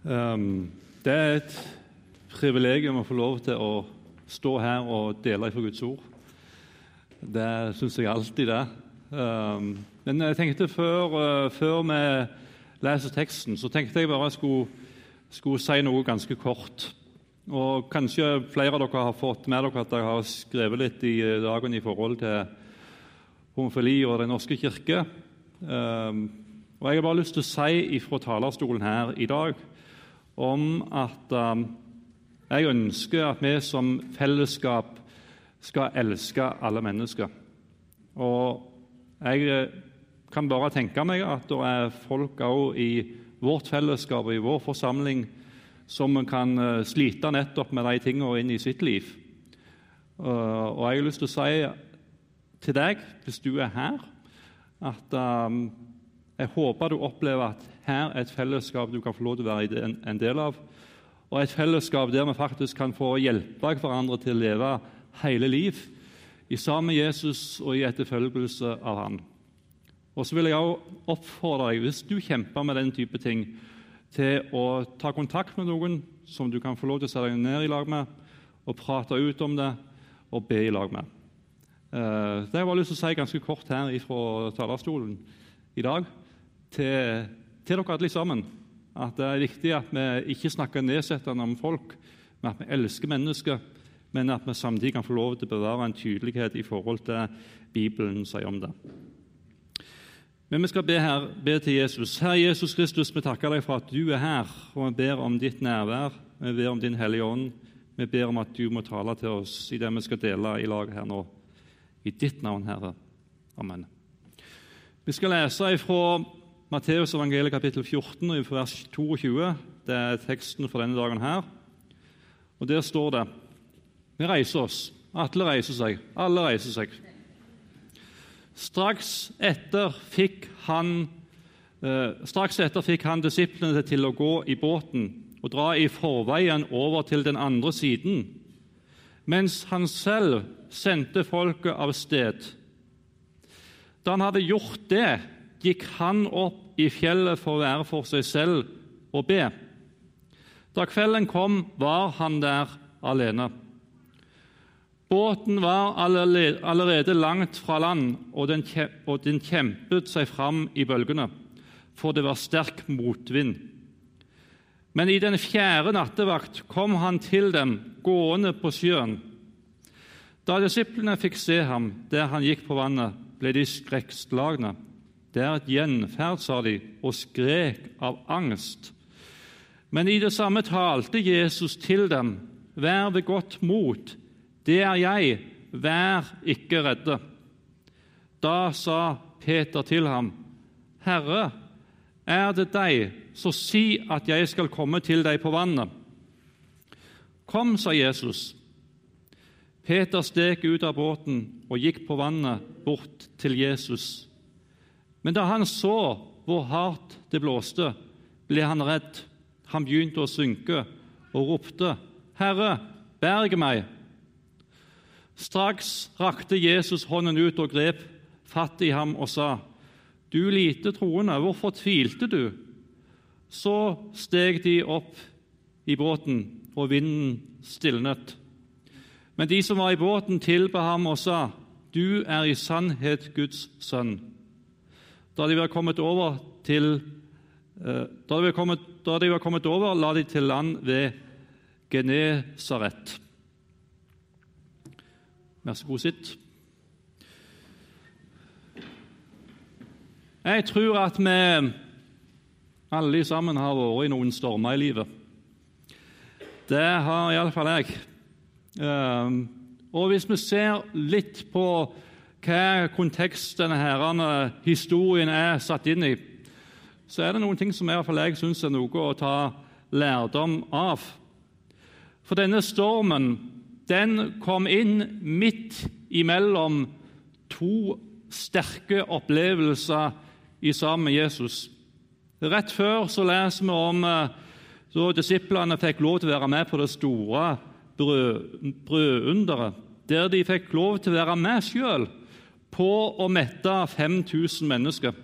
Det er et privilegium å få lov til å stå her og dele fra Guds ord. Det syns jeg alltid det. Men jeg tenkte før, uh, før, vi leser teksten, så tenkte jeg bare jeg skulle, skulle, si noe ganske kort. Og Kanskje flere av dere har fått med dere at jeg har skrevet litt i dagen i forhold til homofili og Den norske kirke. Og Jeg har bare lyst til å si fra talerstolen her i dag om at um, jeg ønsker at vi som fellesskap skal elske alle mennesker. Og jeg eh, kan bare tenke meg at det er folk òg i vårt fellesskap og i vår forsamling som kan eh, slite nettopp med de tingene inn i sitt liv. Og jeg har lyst til å si til deg, hvis du er her, at um, jeg håper du opplever at her er et fellesskap du kan få lov til å være en del av. Og et fellesskap der vi faktisk kan få hjelpe hverandre til å leve hele liv i sammen med Jesus og i etterfølgelse av han. Og så vil jeg også oppfordre deg, hvis du kjemper med den type ting, til å ta kontakt med noen som du kan få lov til å sette deg ned i lag med, og prate ut om det og be i lag med. Eh, det har jeg bare lyst til å si ganske kort her fra talerstolen i dag til til dere alle sammen at det er viktig at vi ikke snakker nedsettende om folk, men at vi elsker mennesker, men at vi samtidig kan få lov til å bevare en tydelighet i forhold til Bibelen sier om det. Men vi skal be, her, be til Jesus. Herre Jesus Kristus, vi takker deg for at du er her, og vi ber om ditt nærvær. Vi ber om Din Hellige Ånd. Vi ber om at du må tale til oss i det vi skal dele i lag her nå. I ditt navn, Herre. Amen. Vi skal lese ifra Matteus evangeliet kapittel 14, vers 22. Det er teksten for denne dagen her. Og Der står det Vi reiser oss. Alle reiser seg. Alle reiser seg. Straks etter fikk han eh, straks etter fikk han disiplene til å gå i båten og dra i forveien over til den andre siden, mens han selv sendte folket av sted. Da han hadde gjort det, gikk han opp i fjellet for å være for seg selv og be. Da kvelden kom, var han der alene. Båten var allerede langt fra land, og den, kjempet seg fram i bølgene, for det var sterk motvind. Men i den fjerde nattevakt kom han til dem gående på sjøen. Da disiplene fikk se ham der han gikk på vannet, ble de skrekkslagne. Det er et gjenferd, sa de, og skrek av angst. Men i det samme talte Jesus til dem. Vær ved godt mot. Det er jeg. Vær ikke redde. Da sa Peter til ham, Herre, er det deg, så si at jeg skal komme til deg på vannet. Kom, sa Jesus. Peter steg ut av båten og gikk på vannet bort til Jesus. Men da han så hvor hardt det blåste, ble han redd. Han begynte å synke og ropte, 'Herre, berg meg!' Straks rakte Jesus hånden ut og grep fatt i ham og sa, 'Du lite troende, hvorfor tvilte du?' Så steg de opp i båten, og vinden stilnet. Men de som var i båten, tilba ham og sa, 'Du er i sannhet Guds sønn.' Da de var kommet over, til, eh, da de var kommet, da de var kommet over la de til land ved Genesaret. Vær så god, sitt. Jeg tror at vi alle sammen har vært i noen stormer i livet. Det har iallfall jeg. Ehm, og hvis vi ser litt på hva kontekst denne herrene, historien er satt inn i, så er det noen ting som jeg syns er noe å ta lærdom av. For denne stormen den kom inn midt imellom to sterke opplevelser i sammen med Jesus. Rett før så leser vi om eh, så disiplene fikk lov til å være med på det store brød, brødunderet, der de fikk lov til å være med sjøl på å mette 5000 mennesker.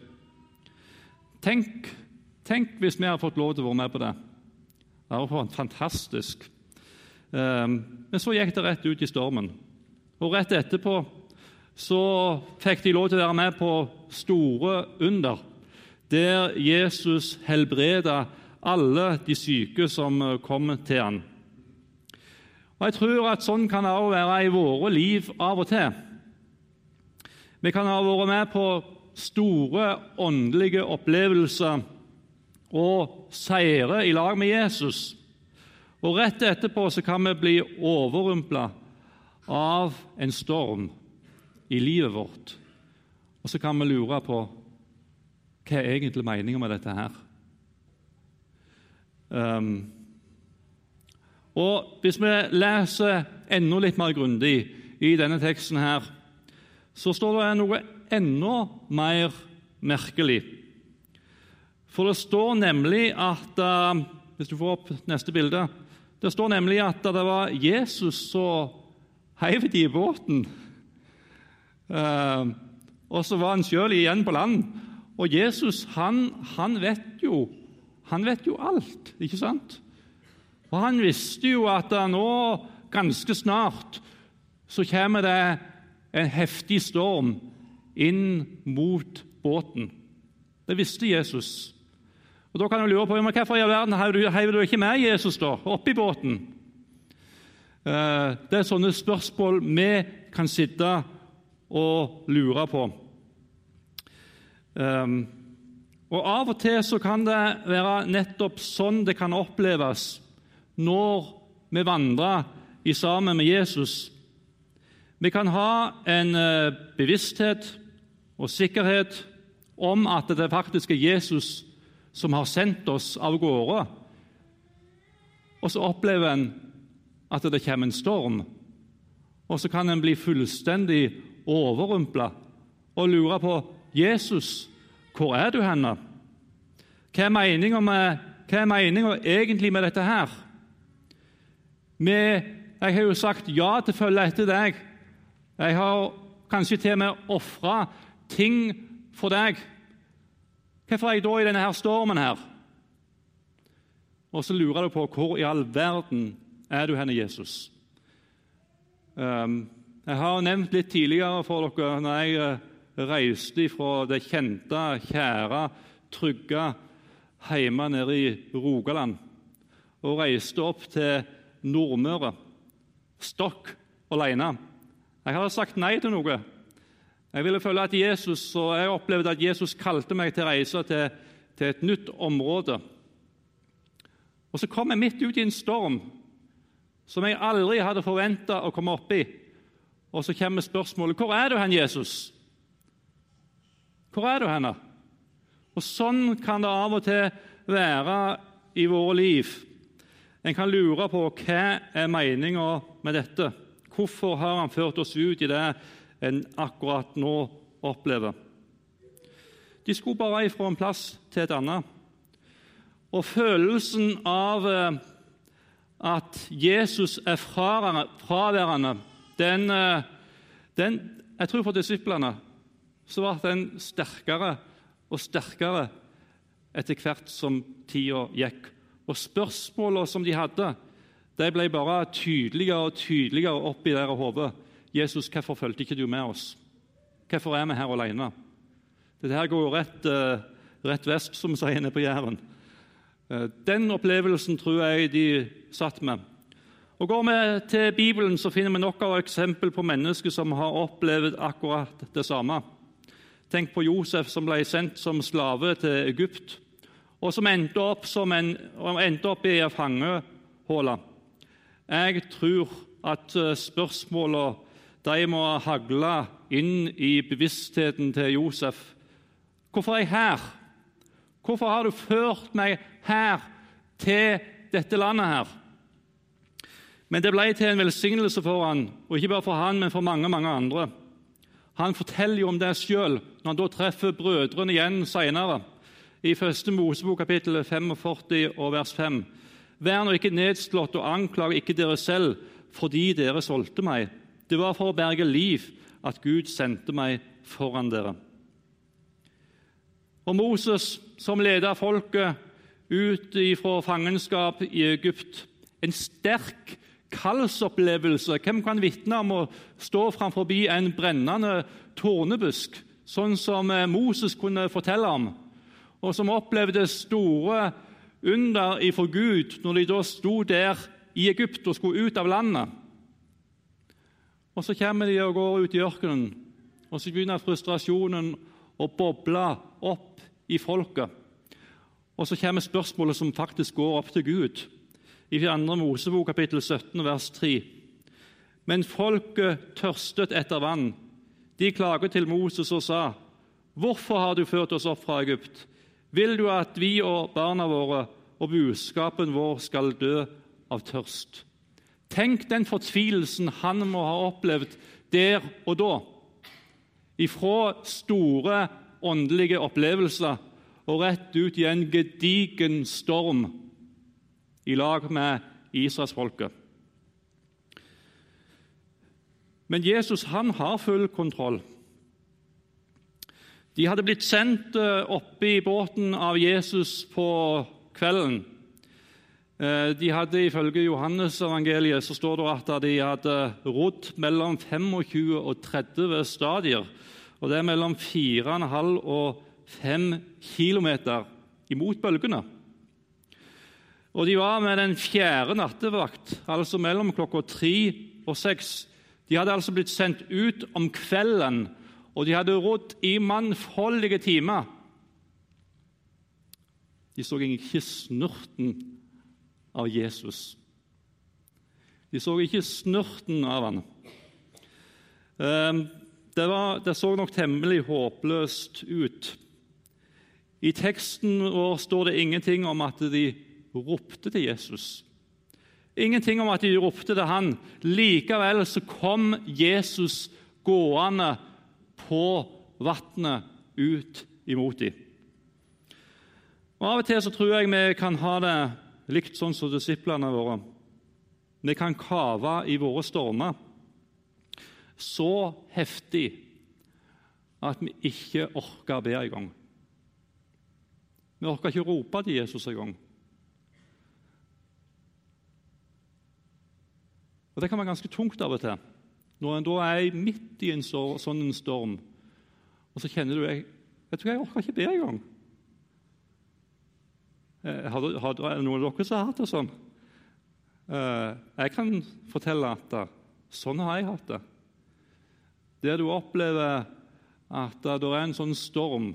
Tenk, tenk hvis vi hadde fått lov til å være med på det. Det var fantastisk. Ehm, men så gikk det rett ut i stormen. Og rett etterpå så fikk de lov til å være med på store under, der Jesus helbreda alle de syke som kom til ham. Og Jeg tror at sånn kan det også være i våre liv av og til. Vi kan ha vært med på store åndelige opplevelser og seire i lag med Jesus. Og Rett etterpå så kan vi bli overrumpla av en storm i livet vårt. Og så kan vi lure på hva er egentlig meninga med dette her. Um, og Hvis vi leser enda litt mer grundig i denne teksten, her, så står det noe enda mer merkelig. For det står nemlig at uh, Hvis du får opp neste bilde Det står nemlig at det var Jesus som heiv de i båten. Uh, og så var han sjøl igjen på land. Og Jesus han, han, vet jo, han vet jo alt, ikke sant? Og Han visste jo at nå, ganske snart, så kommer det en heftig storm inn mot båten. Det visste Jesus. Og Da kan du lure på men hvorfor i all verden heiv du ikke med Jesus da, oppi båten. Eh, det er sånne spørsmål vi kan sitte og lure på. Um, og Av og til så kan det være nettopp sånn det kan oppleves når vi vandrer i sammen med Jesus. Vi kan ha en eh, bevissthet og sikkerhet om at det faktisk er Jesus som har sendt oss av gårde. Og så opplever en at det kommer en storm, og så kan en bli fullstendig overrumpla og lure på Jesus, hvor er du henne? Hva er meninga egentlig med dette her? Vi, jeg har jo sagt ja til å følge etter deg. Jeg har kanskje til og med ofra ting for deg. Hvorfor er jeg da i denne her stormen her? Og så lurer du på hvor i all verden er du henne, Jesus? Um, jeg har nevnt litt tidligere for dere når jeg uh, reiste fra det kjente, kjære, trygge hjemme nede i Rogaland og reiste opp til Nordmøre. Stokk alene. Jeg hadde sagt nei til noe. Jeg ville følge at Jesus, og jeg opplevde at Jesus kalte meg til å reise til, til et nytt område. Og Så kom jeg midt ut i en storm som jeg aldri hadde forventa å komme opp i. Og så kommer spørsmålet hvor er du hen, Jesus? Hvor er du hen? Og Sånn kan det av og til være i våre liv. En kan lure på hva er meninga med dette. Hvorfor har han ført oss ut i det en akkurat nå opplever? De skulle bare fra en plass til et annet. Og følelsen av eh, at Jesus er fraværende, den, eh, den Jeg tror for disiplene så ble den sterkere og sterkere etter hvert som tida gikk. Og spørsmålene som de hadde, de ble bare tydeligere og tydeligere opp i hodet. hode. 'Jesus, hvorfor fulgte ikke du med oss? Hvorfor er vi her alene?' Dette her går jo rett, uh, rett vest, som vi sier nede på Jæren. Uh, den opplevelsen tror jeg de satt med. Og Går vi til Bibelen, så finner vi nok av eksempel på mennesker som har opplevd akkurat det samme. Tenk på Josef som ble sendt som slave til Egypt og som endte opp, en, endte opp i ei fangehule. Jeg tror at eh, spørsmålene de må hagle inn i bevisstheten til Josef. Hvorfor er jeg her? Hvorfor har du ført meg her, til dette landet her? Men det ble til en velsignelse for han, og ikke bare for han, men for mange mange andre. Han forteller jo om det sjøl når han da treffer brødrene igjen seinere i 1. Mosebok kapittel 45 og vers 5. Vær nå ikke nedslått og anklag ikke dere selv fordi dere solgte meg. Det var for å berge liv at Gud sendte meg foran dere. Og Moses, som leder folket ut fra fangenskap i Egypt. En sterk kallsopplevelse. Hvem kan vitne om å stå framfor en brennende tornebusk, sånn som eh, Moses kunne fortelle om, og som opplevde store under ifra Gud når de da sto der i Egypt og skulle ut av landet? Og Så kommer de og går ut i ørkenen, og så begynner frustrasjonen å boble opp i folket. Og så kommer spørsmålet som faktisk går opp til Gud i 2. Mosebok kapittel 17, vers 3. Men folket tørstet etter vann. De klaget til Moses og sa, 'Hvorfor har du ført oss opp fra Egypt?' 'Vil du at vi og barna våre og buskapen vår skal dø av tørst?' Tenk den fortvilelsen han må ha opplevd der og da. Ifra store åndelige opplevelser og rett ut i en gedigen storm i lag med israelsfolket. Men Jesus han har full kontroll. De hadde blitt sendt eh, oppe i båten av Jesus på kvelden. Eh, de hadde Ifølge Johannes-evangeliet så står det at de hadde rodd mellom 25 og 30 stadier. Og Det er mellom 4,5 og 5 km imot bølgene. Og de var med den fjerde nattevakt, altså mellom klokka tre og seks. De hadde altså blitt sendt ut om kvelden, og de hadde rodd i mannfoldige timer. De så ikke snurten av Jesus. De så ikke snurten av han. Ehm, det, var, det så nok temmelig håpløst ut. I teksten vår står det ingenting om at de ropte til Jesus. Ingenting om at de ropte til han. Likevel så kom Jesus gående på vannet ut imot dem. Og Av og til så tror jeg vi kan ha det likt sånn som disiplene våre. Vi kan kave i våre stormer så heftig at vi ikke orker å be engang. Vi orker ikke å rope til Jesus engang. Og Det kan være ganske tungt av og til. Når en da er midt i en sånn storm, og så kjenner du jeg, jeg tror jeg orker ikke be engang. Eh, har, har, noen av dere som har hatt det sånn? Eh, jeg kan fortelle at sånn har jeg hatt det. Der du opplever at det er en sånn storm,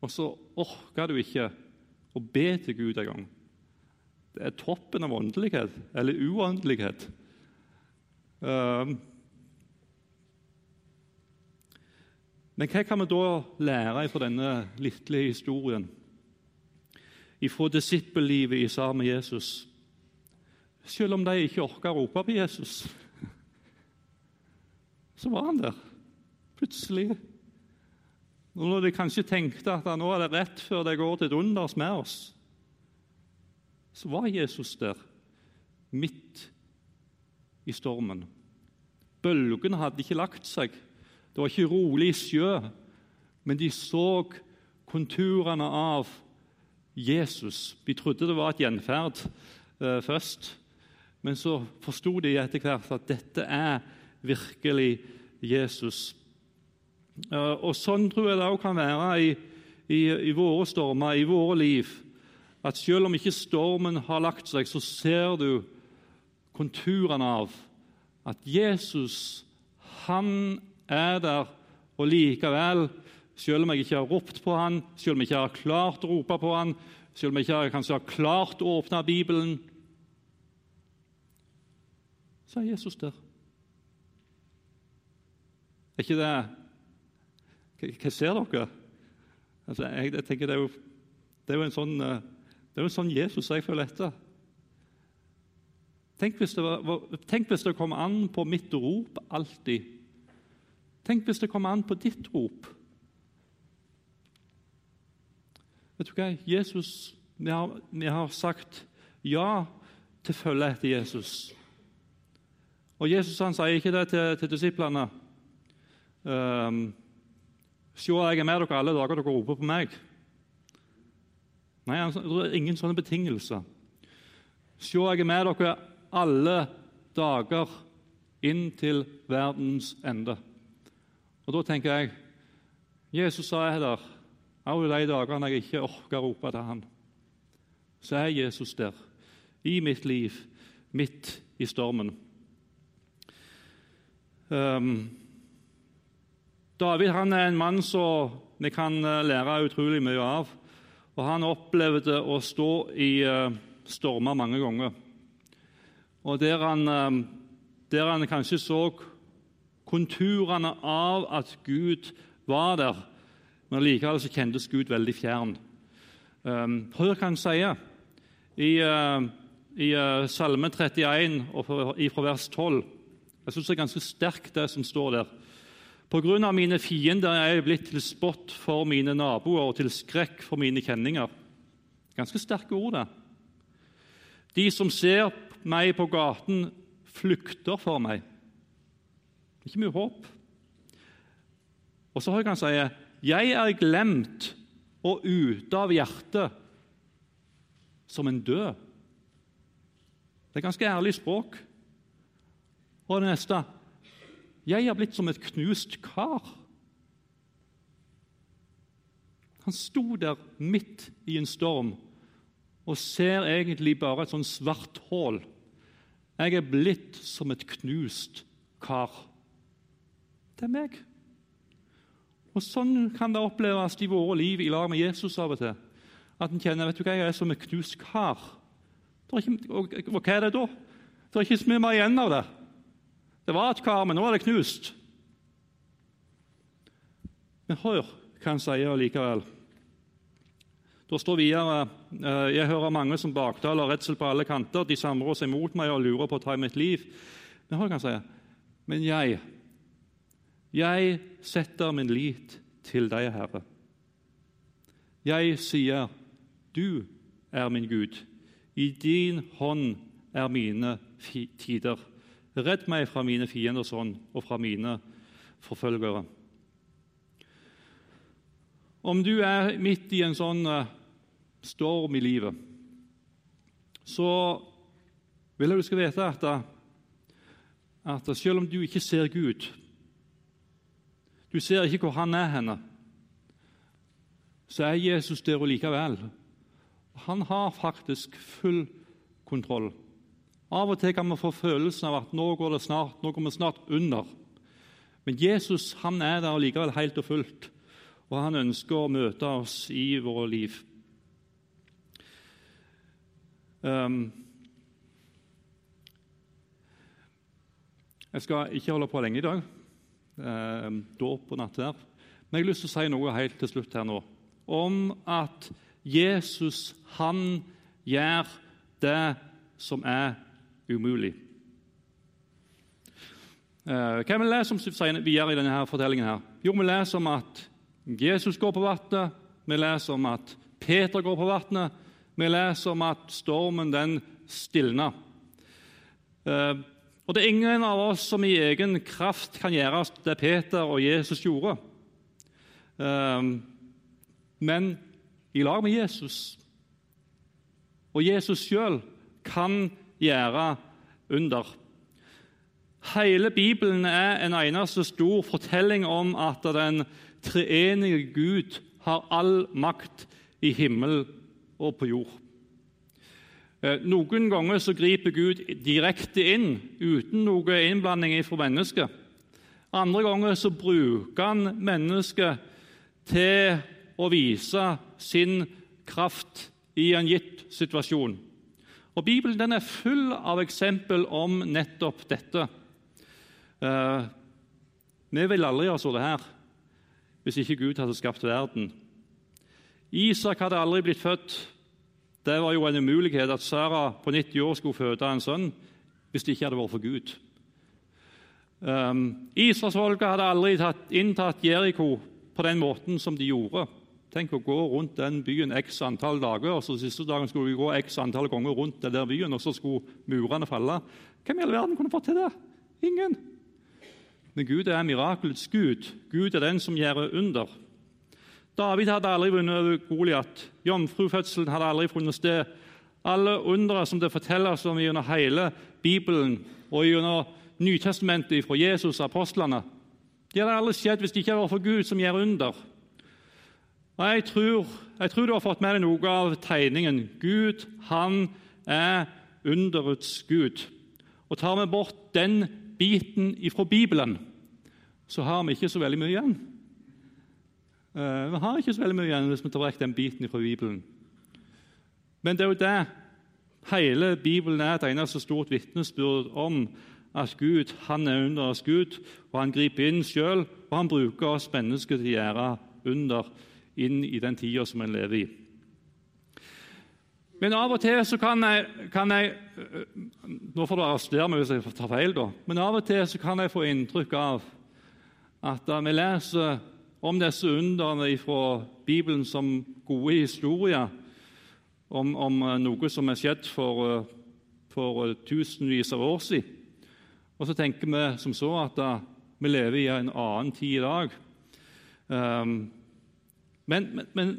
og så orker du ikke å be til Gud engang. Det er toppen av åndelighet, eller uåndelighet. Men hva kan vi da lære fra denne lille historien? Fra disippellivet i sammen med Jesus? Selv om de ikke orka å rope på Jesus, så var han der plutselig. Og når de kanskje tenkte at nå er det rett før det går til et unders med oss, så var Jesus der, midt i stormen. Bølgene hadde ikke lagt seg. Det var ikke rolig sjø, men de så konturene av Jesus. De trodde det var et gjenferd eh, først, men så forsto de etter hvert at dette er virkelig Jesus. Eh, og Sånn tror jeg det òg kan være i, i, i våre stormer, i våre liv at selv om ikke stormen har lagt seg, så ser du konturene av at Jesus, han er der, og likevel, selv om jeg ikke har ropt på han, selv om jeg ikke har klart å rope på han, selv om jeg ikke kanskje har klart å åpne Bibelen, så er Jesus der. Er ikke det Hva ser dere? Altså, jeg, jeg, tenker det er, jo, det er jo en sånn uh, det er jo sånn Jesus jeg føler etter. Tenk hvis, det var, tenk hvis det kom an på mitt rop alltid. Tenk hvis det kom an på ditt rop. Vet du hva? Jesus, vi har, vi har sagt ja til følge etter Jesus. Og Jesus han sier ikke det til, til disiplene. Um, Se, jeg er med dere alle dager dere roper på meg. Nei, det er ingen sånne betingelser. Se, jeg er med dere alle dager inn til verdens ende. Og Da tenker jeg Jesus sa jeg der, også de dagene jeg ikke orker å rope til han, så er Jesus der, i mitt liv, midt i stormen. Um, David han er en mann som vi kan eh, lære utrolig mye av. Og Han opplevde å stå i uh, stormer mange ganger. Og der han, uh, der han kanskje så konturene av at Gud var der, men likevel så kjentes Gud veldig fjern. Um, hør hva han sier i, uh, i Salme 31, fra vers 12. Jeg syns det er ganske sterkt, det som står der. På grunn av mine fiender er jeg blitt til spott for mine naboer og til skrekk for mine kjenninger. Ganske sterke ord, det. De som ser meg på gaten, flykter for meg. Ikke mye håp. Og så hører han si jeg er glemt og ute av hjertet som en død. Det er ganske ærlig språk. Og det neste jeg er blitt som et knust kar. Han sto der midt i en storm og ser egentlig bare et sånn svart hull. Jeg er blitt som et knust kar. Det er meg. Og Sånn kan det oppleves i våre liv i lag med Jesus av og til. At en kjenner vet du hva, jeg er som et knust kar. Ikke, og, og, hva er det da? Det er ikke så mye mer igjen av det. Det var et kar, men nå er det knust. Men hør hva han sier likevel. Da står videre eh, Jeg hører mange som baktaler redsel på alle kanter. De samrer seg mot meg og lurer på å ta mitt liv. Men hør hva han sier. Men jeg, jeg setter min lit til deg, Herre. Jeg sier, du er min Gud. I din hånd er mine tider. Redd meg fra mine fienders hånd og fra mine forfølgere. Om du er midt i en sånn uh, storm i livet, så vil jeg du skal vite at, at selv om du ikke ser Gud Du ser ikke hvor han er henne, så er Jesus der likevel. Han har faktisk full kontroll. Av og til kan vi få følelsen av at nå går, det snart, nå går vi snart under. Men Jesus han er der likevel helt og fullt, og han ønsker å møte oss i våre liv. Um, jeg skal ikke holde på lenge i dag, um, dåp og nattverd. Men jeg har lyst til å si noe helt til slutt her nå om at Jesus han gjør det som er umulig. Eh, hva vi leser om videre i denne her fortellingen? her? Jo, Vi leser om at Jesus går på vannet, vi leser om at Peter går på vannet, vi leser om at stormen den stilner. Eh, og Det er ingen av oss som i egen kraft kan gjøre det Peter og Jesus gjorde. Eh, men i lag med Jesus og Jesus sjøl kan gjøre under. Hele Bibelen er en eneste stor fortelling om at den treenige Gud har all makt i himmel og på jord. Eh, noen ganger så griper Gud direkte inn uten noe innblanding fra mennesket. Andre ganger så bruker han mennesket til å vise sin kraft i en gitt situasjon. Og Bibelen den er full av eksempel om nettopp dette. Eh, vi ville aldri ha det her hvis ikke Gud hadde skapt verden. Isak hadde aldri blitt født. Det var jo en umulighet at Sara på 90 år skulle føde en sønn hvis det ikke hadde vært for Gud. Um, Israelsfolket hadde aldri tatt, inntatt Jeriko på den måten som de gjorde. Tenk å gå rundt den byen x antall dager, og så siste dagen skulle vi gå x antall ganger rundt den der byen, og så skulle murene falle. Hvem i all verden kunne fått til det? Ingen. Men Gud er mirakelets Gud. Gud er den som gjør under. David hadde aldri vunnet Goliat. Jomfrufødselen hadde aldri funnet sted. Alle undre som det fortelles om gjennom hele Bibelen og gjennom Nytestamentet fra Jesus og apostlene, de hadde aldri skjedd hvis det ikke hadde vært for Gud som gjør under. Og jeg tror, jeg tror, du har fått med deg noe av tegningen. Gud, han er underets Gud. Og Tar vi bort den biten fra Bibelen, så har vi ikke så veldig mye igjen. Uh, vi har ikke så veldig mye igjen hvis vi tar vekk den biten fra Bibelen. Men det er jo det hele Bibelen er et eneste stort vitnesbyrd om at Gud han er under oss Gud, og han griper inn sjøl, og han bruker oss mennesker til å gjøre under inn i den tida som en lever i. Men av og til så kan jeg, kan jeg Nå får du arrestere meg hvis jeg tar feil, da. Men av og til så kan jeg få inntrykk av at da vi leser om disse underne fra Bibelen som gode historier, om, om noe som er skjedd for, for tusenvis av år siden, og så tenker vi som så at da, vi lever i en annen tid i dag. Um, men, men, men,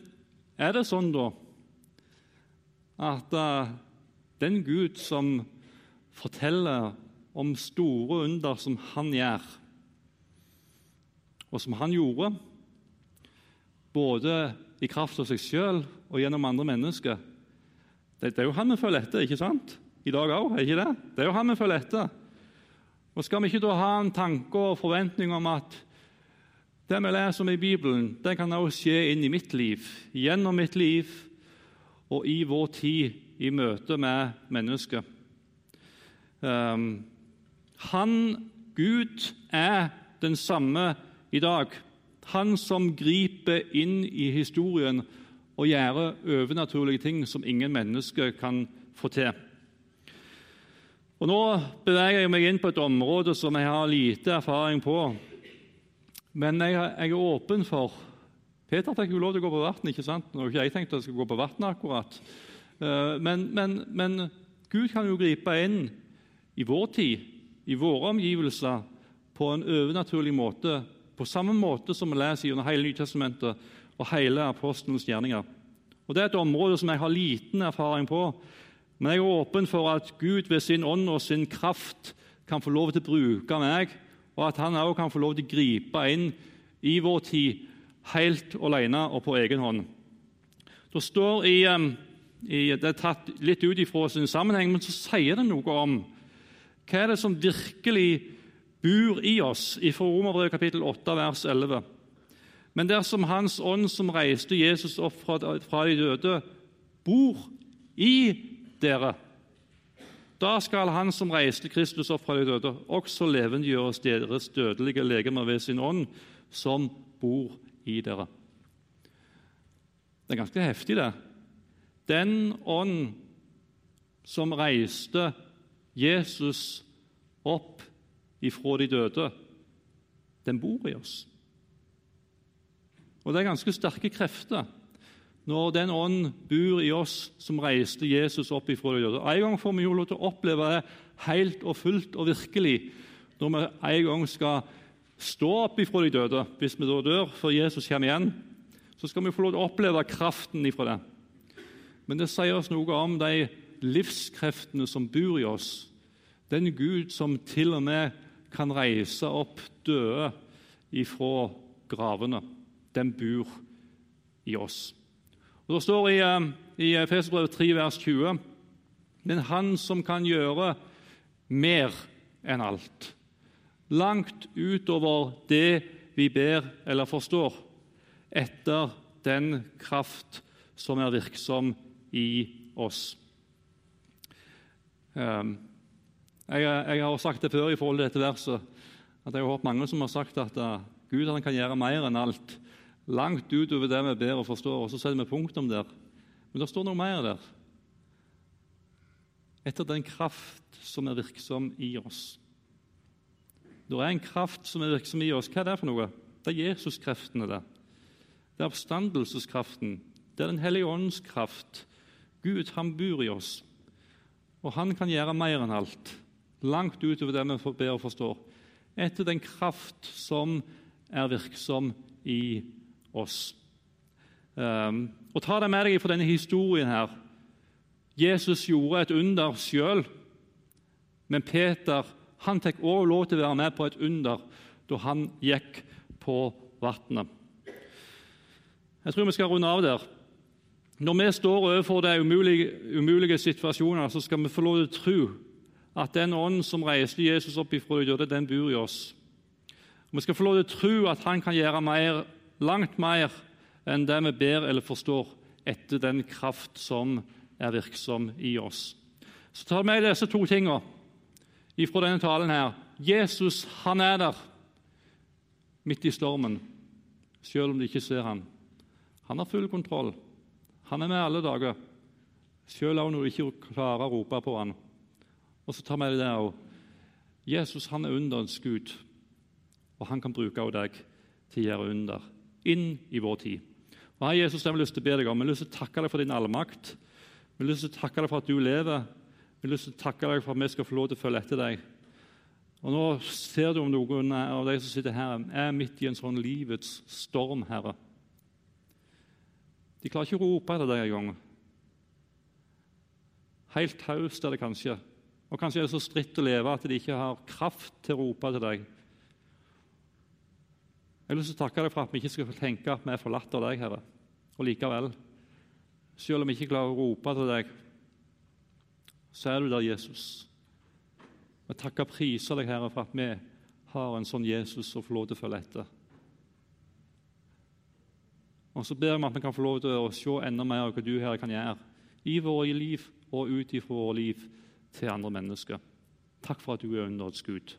er det sånn, da, at uh, den Gud som forteller om store under som han gjør, og som han gjorde, både i kraft av seg sjøl og gjennom andre mennesker det, er jo han vi følger etter, ikke sant? I dag òg, er ikke det? Det er jo han vi følger etter. Og Skal vi ikke da ha en tanke og forventning om at det vi leser om i Bibelen, det kan også skje inn i mitt liv, gjennom mitt liv og i vår tid i møte med mennesker? Um, han, Gud, er den samme i dag. Han som griper inn i historien og gjør overnaturlige ting som ingen mennesker kan få til. Og Nå beveger jeg meg inn på et område som jeg har lite erfaring på. Men jeg, jeg er åpen for Peter fikk jo lov til å gå på vann. ikke sant? Nå har ikke jeg tenkt at jeg skal gå på vann akkurat. Eh, men, men, men, Gud kan jo gripe inn i vår tid, i våre omgivelser, på en overnaturlig måte. På samme måte som vi leser gjennom hele Nytestamentet og hele apostelens gjerninger. Og Det er et område som jeg har liten erfaring på. Men jeg er åpen for at Gud ved sin ånd og sin kraft kan få lov til å bruke meg, og at han også kan få lov til å gripe inn i vår tid helt alene og på egen hånd. Det står i, i, det er tatt litt ut ifra sin sammenheng, men så sier det noe om hva er det som virkelig bor i oss, fra Romerbrevet kapittel 8, vers 11. Men dersom Hans ånd som reiste Jesus opp fra, de døde, bor i dere. Da skal Han som reiste Kristus opp fra de døde, også levendegjøres deres dødelige legemer ved sin ånd, som bor i dere. Det er ganske heftig, det. Den ånd som reiste Jesus opp ifra de døde, den bor i oss. Og det er ganske sterke krefter når den ånd bor i oss som reiste Jesus opp ifra de døde. En gang får vi jo lov til å oppleve det helt og fullt og virkelig når vi en gang skal stå opp ifra de døde, hvis vi da dør før Jesus kommer igjen. Så skal vi få lov til å oppleve kraften ifra det. Men det sier oss noe om de livskreftene som bor i oss. Den Gud som til og med kan reise opp døde ifra gravene. Den bor i oss. Og Det står i, eh, i Efeserbrevet 3, vers 20.: Men Han som kan gjøre mer enn alt, langt utover det vi ber eller forstår, etter den kraft som er virksom i oss. Ehm, jeg, jeg har sagt det før i forhold til dette verset, at jeg har hørt mange som har sagt at uh, Gud kan gjøre mer enn alt langt utover det vi ber og forstår, og så setter vi punktum der. Men det står noe mer der. Etter den kraft som er virksom i oss. Det er en kraft som er virksom i oss. Hva er det for noe? Det er Jesuskreftene. Det Det er oppstandelseskraften. Det er Den hellige ånds kraft. Gud, han bor i oss. Og han kan gjøre mer enn alt. Langt utover det vi ber og forstår. Etter den kraft som er virksom i oss. Um, og Ta deg med deg fra denne historien her. Jesus gjorde et under sjøl, men Peter han fikk også lov til å være med på et under da han gikk på vannet. Jeg tror vi skal runde av der. Når vi står overfor de umulige, umulige situasjoner, så skal vi få lov til å tro at den ånden som reiste Jesus opp ifra de døde, den bor i oss. Vi skal få lov til å tro at han kan gjøre mer, langt mer enn det vi ber eller forstår, etter den kraft som er virksom i oss. Så tar vi med disse to tingene fra denne talen. her. Jesus han er der midt i stormen, selv om de ikke ser han. Han har full kontroll. Han er med alle dager, selv om du ikke klarer å rope på han. Og så tar vi det der også. Jesus han er underens Gud, og han kan bruke deg til å gjøre under inn i vår tid. Og her, Jesus, jeg har lyst til å be deg om. Jeg har lyst til å takke deg for din allmakt. Vi har lyst til å takke deg for at du lever. Vi har lyst til å takke deg for at vi skal få lov til å følge etter deg. Og Nå ser du om noen av de som sitter her, er midt i en sånn livets storm, Herre. De klarer ikke å rope etter deg engang. Helt taust er det kanskje. Og Kanskje er det så stritt å leve at de ikke har kraft til å rope til deg. Jeg har lyst til å takke deg for at vi ikke skal tenke at vi er forlatt av deg, Herre. Og likevel, selv om vi ikke klarer å rope til deg, så er du der, Jesus. Jeg takker og priser deg, Herre, for at vi har en sånn Jesus å få lov til å følge etter. Og så ber vi at vi kan få lov til å se enda mer av hva du Herre, kan gjøre i våre liv og ut ifra våre liv til andre mennesker. Takk for at du er underets Gud.